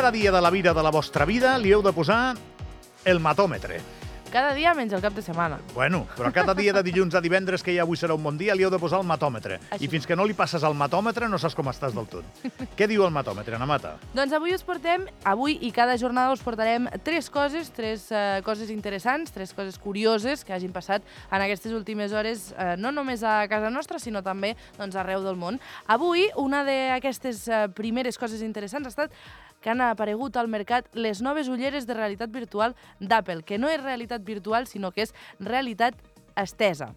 Cada dia de la vida de la vostra vida li heu de posar el matòmetre. Cada dia menys el cap de setmana. Bueno, però cada dia de dilluns a divendres, que ja avui serà un bon dia, li heu de posar el matòmetre. Així. I fins que no li passes el matòmetre no saps com estàs del tot. Què diu el matòmetre, Ana Mata? Doncs avui us portem, avui i cada jornada us portarem tres coses, tres uh, coses interessants, tres coses curioses que hagin passat en aquestes últimes hores, uh, no només a casa nostra, sinó també doncs, arreu del món. Avui, una d'aquestes uh, primeres coses interessants ha estat que han aparegut al mercat les noves ulleres de realitat virtual d'Apple, que no és realitat virtual, sinó que és realitat estesa.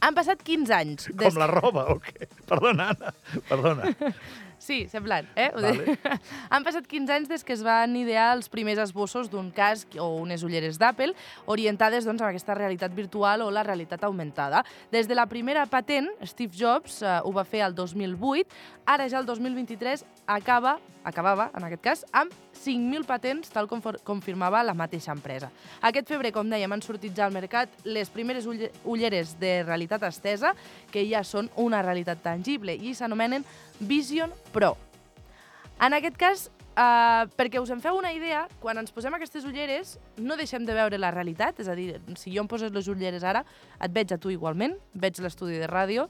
Han passat 15 anys. Com la roba, o què? Perdona, Anna, perdona. Sí, semblant, eh? Vale. Han passat 15 anys des que es van idear els primers esbossos d'un casc o unes ulleres d'Apple orientades doncs, a aquesta realitat virtual o la realitat augmentada. Des de la primera patent, Steve Jobs eh, ho va fer el 2008, ara ja el 2023 acaba, acabava, en aquest cas, amb 5.000 patents, tal com confirmava la mateixa empresa. Aquest febrer, com dèiem, han sortit ja al mercat les primeres ulle- ulleres de realitat estesa, que ja són una realitat tangible i s'anomenen Vision Pro. En aquest cas, eh, perquè us en feu una idea, quan ens posem aquestes ulleres no deixem de veure la realitat, és a dir, si jo em poses les ulleres ara, et veig a tu igualment, veig l'estudi de ràdio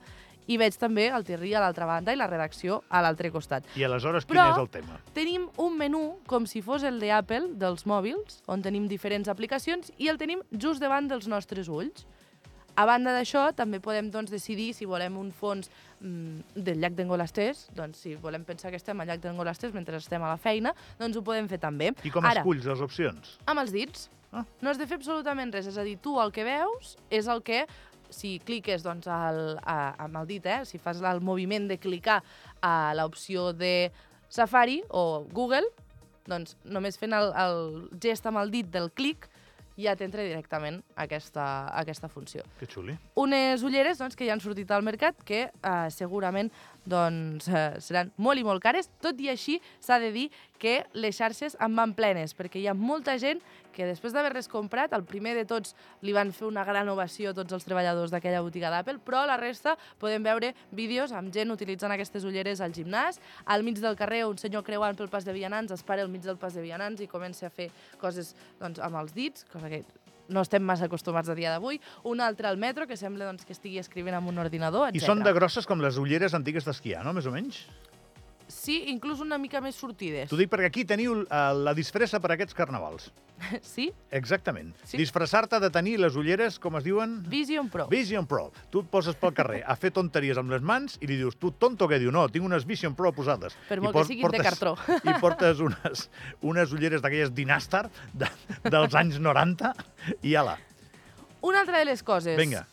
i veig també el Thierry a l'altra banda i la redacció a l'altre costat. I aleshores, quin Però- és el tema? Tenim un menú com si fos el d'Apple, dels mòbils, on tenim diferents aplicacions i el tenim just davant dels nostres ulls. A banda d'això, també podem doncs, decidir si volem un fons mm, del llac d'Engolasters, doncs si volem pensar que estem al llac d'Engolasters mentre estem a la feina, doncs ho podem fer també. I com Ara, esculls les opcions? amb els dits. Ah. No has de fer absolutament res, és a dir, tu el que veus és el que, si cliques doncs, al, a, amb el dit, eh, si fas el moviment de clicar a l'opció de Safari o Google, doncs només fent el, el gest amb el dit del clic ja t'entra directament aquesta, aquesta funció Que xuli. unes ulleres doncs, que ja han sortit al mercat que eh, segurament doncs, eh, seran molt i molt cares. Tot i així, s'ha de dir que les xarxes en van plenes, perquè hi ha molta gent que després d'haver-les comprat, el primer de tots li van fer una gran ovació a tots els treballadors d'aquella botiga d'Apple, però la resta podem veure vídeos amb gent utilitzant aquestes ulleres al gimnàs, al mig del carrer un senyor creuant pel pas de vianants es para al mig del pas de vianants i comença a fer coses doncs, amb els dits, cosa que no estem massa acostumats a dia d'avui, un altre al metro que sembla doncs, que estigui escrivint amb un ordinador, etc. I són de grosses com les ulleres antigues d'esquiar, no? Més o menys? Sí, inclús una mica més sortides. T'ho dic perquè aquí teniu eh, la disfressa per a aquests carnavals. Sí? Exactament. Sí. Disfressar-te de tenir les ulleres, com es diuen? Vision Pro. Vision Pro. Tu et poses pel carrer a fer tonteries amb les mans i li dius, tu tonto què diu? No, tinc unes Vision Pro posades. Per molt que siguin de cartró. I portes unes, unes ulleres d'aquelles Dynastar de, dels anys 90 i ala. Una altra de les coses. Vinga.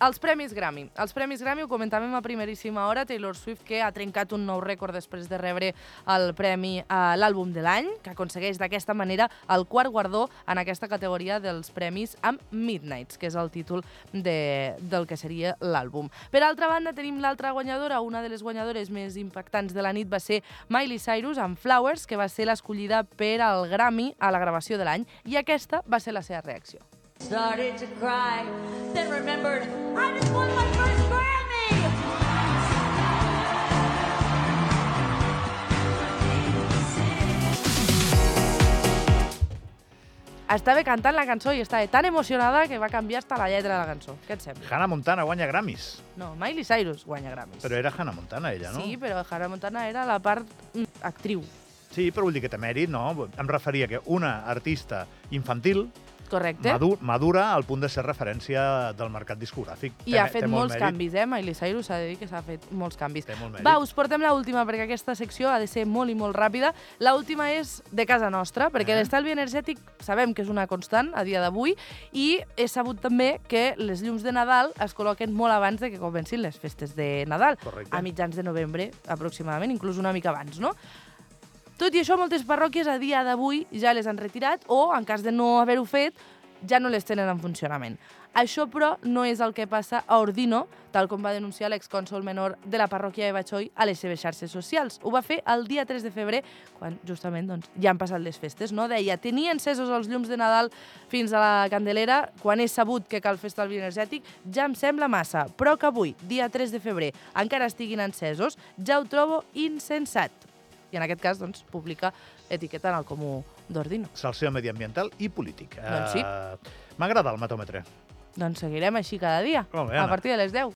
Els Premis Grammy. Els Premis Grammy ho comentàvem a primeríssima hora, Taylor Swift, que ha trencat un nou rècord després de rebre el premi a l'àlbum de l'any, que aconsegueix d'aquesta manera el quart guardó en aquesta categoria dels premis amb Midnights, que és el títol de, del que seria l'àlbum. Per altra banda, tenim l'altra guanyadora, una de les guanyadores més impactants de la nit va ser Miley Cyrus amb Flowers, que va ser l'escollida per al Grammy a la gravació de l'any, i aquesta va ser la seva reacció. Started to cry, then remembered I just won my first Grammy. Estava cantant la cançó i estava tan emocionada que va canviar hasta la lletra de la cançó. Què et sembla? Hannah Montana guanya Grammys. No, Miley Cyrus guanya Grammys. Però era Hannah Montana, ella, no? Sí, però Hannah Montana era la part mm, actriu. Sí, però vull dir que té mèrit, no? Em referia que una artista infantil Correcte? madu madura al punt de ser referència del mercat discogràfic. I Té- ha fet molts mèrit. canvis, eh? Miley Cyrus s'ha de dir que s'ha fet molts canvis. Té molt mèrit. Va, us portem la última perquè aquesta secció ha de ser molt i molt ràpida. La última és de casa nostra, perquè Eh? l'estalvi energètic sabem que és una constant a dia d'avui i he sabut també que les llums de Nadal es col·loquen molt abans de que comencin les festes de Nadal, Correcte. a mitjans de novembre aproximadament, inclús una mica abans, no? Tot i això, moltes parròquies a dia d'avui ja les han retirat o, en cas de no haver-ho fet, ja no les tenen en funcionament. Això, però, no és el que passa a Ordino, tal com va denunciar l'excònsol menor de la parròquia de Batxoi a les seves xarxes socials. Ho va fer el dia 3 de febrer, quan justament doncs, ja han passat les festes. No? Deia, tenia encesos els llums de Nadal fins a la Candelera, quan he sabut que cal fer estalvi energètic, ja em sembla massa, però que avui, dia 3 de febrer, encara estiguin encesos, ja ho trobo insensat. I en aquest cas, doncs, publica etiqueta en el comú d'Ordino. Salseo mediambiental i polític. Doncs sí. Eh, M'agrada el matòmetre. Doncs seguirem així cada dia, bé, a partir de les 10.